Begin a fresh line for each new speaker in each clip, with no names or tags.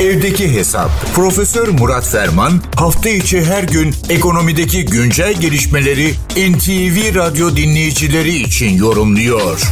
Evdeki Hesap. Profesör Murat Ferman hafta içi her gün ekonomideki güncel gelişmeleri NTV Radyo dinleyicileri için yorumluyor.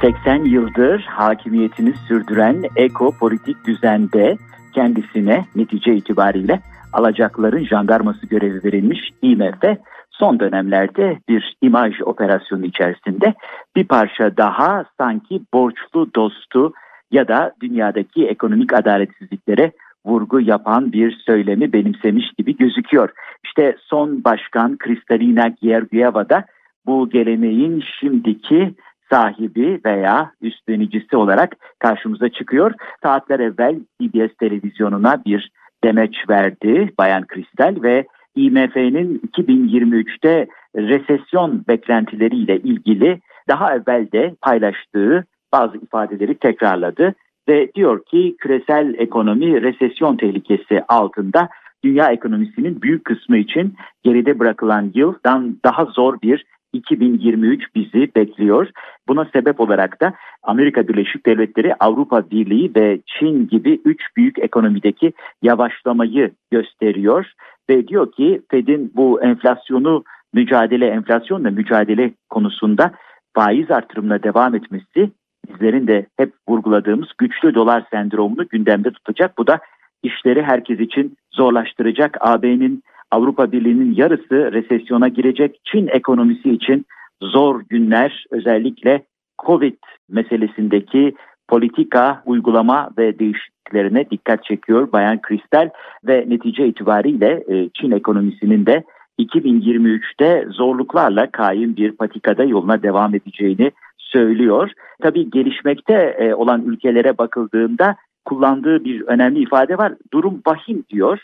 80 yıldır hakimiyetini sürdüren ekopolitik düzende kendisine netice itibariyle alacakların jandarması görevi verilmiş IMF son dönemlerde bir imaj operasyonu içerisinde bir parça daha sanki borçlu dostu ya da dünyadaki ekonomik adaletsizliklere vurgu yapan bir söylemi benimsemiş gibi gözüküyor. İşte son başkan Kristalina Georgieva da bu geleneğin şimdiki sahibi veya üstlenicisi olarak karşımıza çıkıyor. Saatler evvel CBS televizyonuna bir demeç verdi Bayan Kristal ve IMF'nin 2023'te resesyon beklentileriyle ilgili daha evvel de paylaştığı bazı ifadeleri tekrarladı ve diyor ki küresel ekonomi resesyon tehlikesi altında dünya ekonomisinin büyük kısmı için geride bırakılan yıldan daha zor bir 2023 bizi bekliyor. Buna sebep olarak da Amerika Birleşik Devletleri, Avrupa Birliği ve Çin gibi üç büyük ekonomideki yavaşlamayı gösteriyor ve diyor ki Fed'in bu enflasyonu mücadele, enflasyonla mücadele konusunda faiz artırımına devam etmesi bizlerin de hep vurguladığımız güçlü dolar sendromunu gündemde tutacak. Bu da işleri herkes için zorlaştıracak. AB'nin Avrupa Birliği'nin yarısı resesyona girecek. Çin ekonomisi için zor günler özellikle Covid meselesindeki politika, uygulama ve değişikliklerine dikkat çekiyor Bayan Kristal ve netice itibariyle e, Çin ekonomisinin de 2023'te zorluklarla kaim bir patikada yoluna devam edeceğini söylüyor. Tabii gelişmekte e, olan ülkelere bakıldığında kullandığı bir önemli ifade var. Durum vahim diyor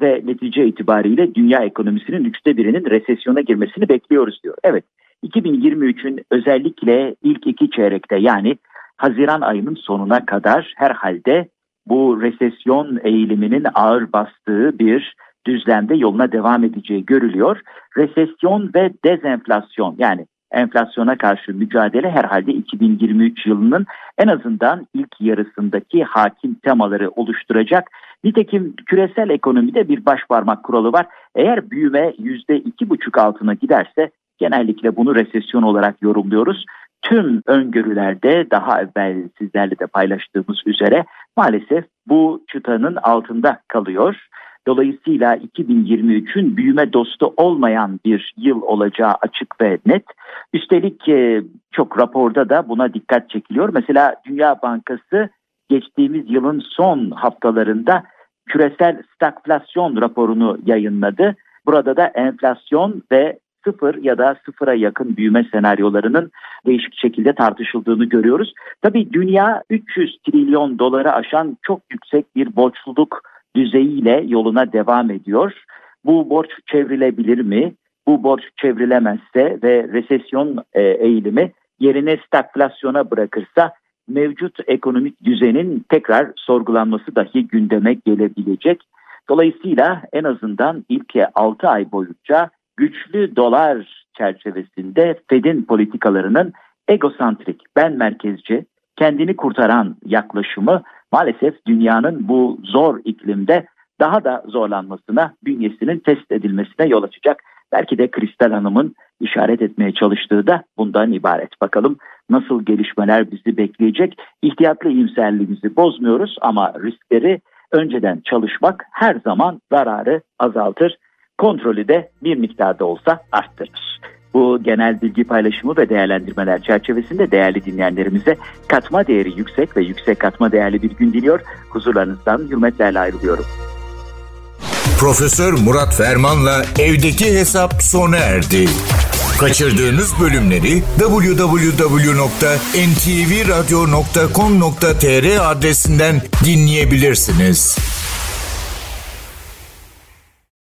ve netice itibariyle dünya ekonomisinin üçte birinin resesyona girmesini bekliyoruz diyor. Evet 2023'ün özellikle ilk iki çeyrekte yani Haziran ayının sonuna kadar herhalde bu resesyon eğiliminin ağır bastığı bir düzlemde yoluna devam edeceği görülüyor. Resesyon ve dezenflasyon yani enflasyona karşı mücadele herhalde 2023 yılının en azından ilk yarısındaki hakim temaları oluşturacak. Nitekim küresel ekonomide bir başparmak kuralı var. Eğer büyüme yüzde iki buçuk altına giderse genellikle bunu resesyon olarak yorumluyoruz. Tüm öngörülerde daha evvel sizlerle de paylaştığımız üzere maalesef bu çıtanın altında kalıyor. Dolayısıyla 2023'ün büyüme dostu olmayan bir yıl olacağı açık ve net. Üstelik e, çok raporda da buna dikkat çekiliyor. Mesela Dünya Bankası geçtiğimiz yılın son haftalarında küresel stagflasyon raporunu yayınladı. Burada da enflasyon ve sıfır ya da sıfıra yakın büyüme senaryolarının değişik şekilde tartışıldığını görüyoruz. Tabii dünya 300 trilyon doları aşan çok yüksek bir borçluluk düzeyiyle yoluna devam ediyor. Bu borç çevrilebilir mi? Bu borç çevrilemezse ve resesyon e, eğilimi yerine stagflasyona bırakırsa mevcut ekonomik düzenin tekrar sorgulanması dahi gündeme gelebilecek. Dolayısıyla en azından ilk 6 ay boyunca güçlü dolar çerçevesinde Fed'in politikalarının egosantrik, ben merkezci, kendini kurtaran yaklaşımı maalesef dünyanın bu zor iklimde daha da zorlanmasına, bünyesinin test edilmesine yol açacak. Belki de Kristal Hanım'ın işaret etmeye çalıştığı da bundan ibaret. Bakalım nasıl gelişmeler bizi bekleyecek. İhtiyatlı iyimserliğimizi bozmuyoruz ama riskleri önceden çalışmak her zaman zararı azaltır. Kontrolü de bir miktarda olsa arttırır. Bu genel bilgi paylaşımı ve değerlendirmeler çerçevesinde değerli dinleyenlerimize katma değeri yüksek ve yüksek katma değerli bir gün diliyor. Huzurlarınızdan hürmetlerle ayrılıyorum.
Profesör Murat Ferman'la evdeki hesap sona erdi. Kaçırdığınız bölümleri www.ntvradio.com.tr adresinden dinleyebilirsiniz.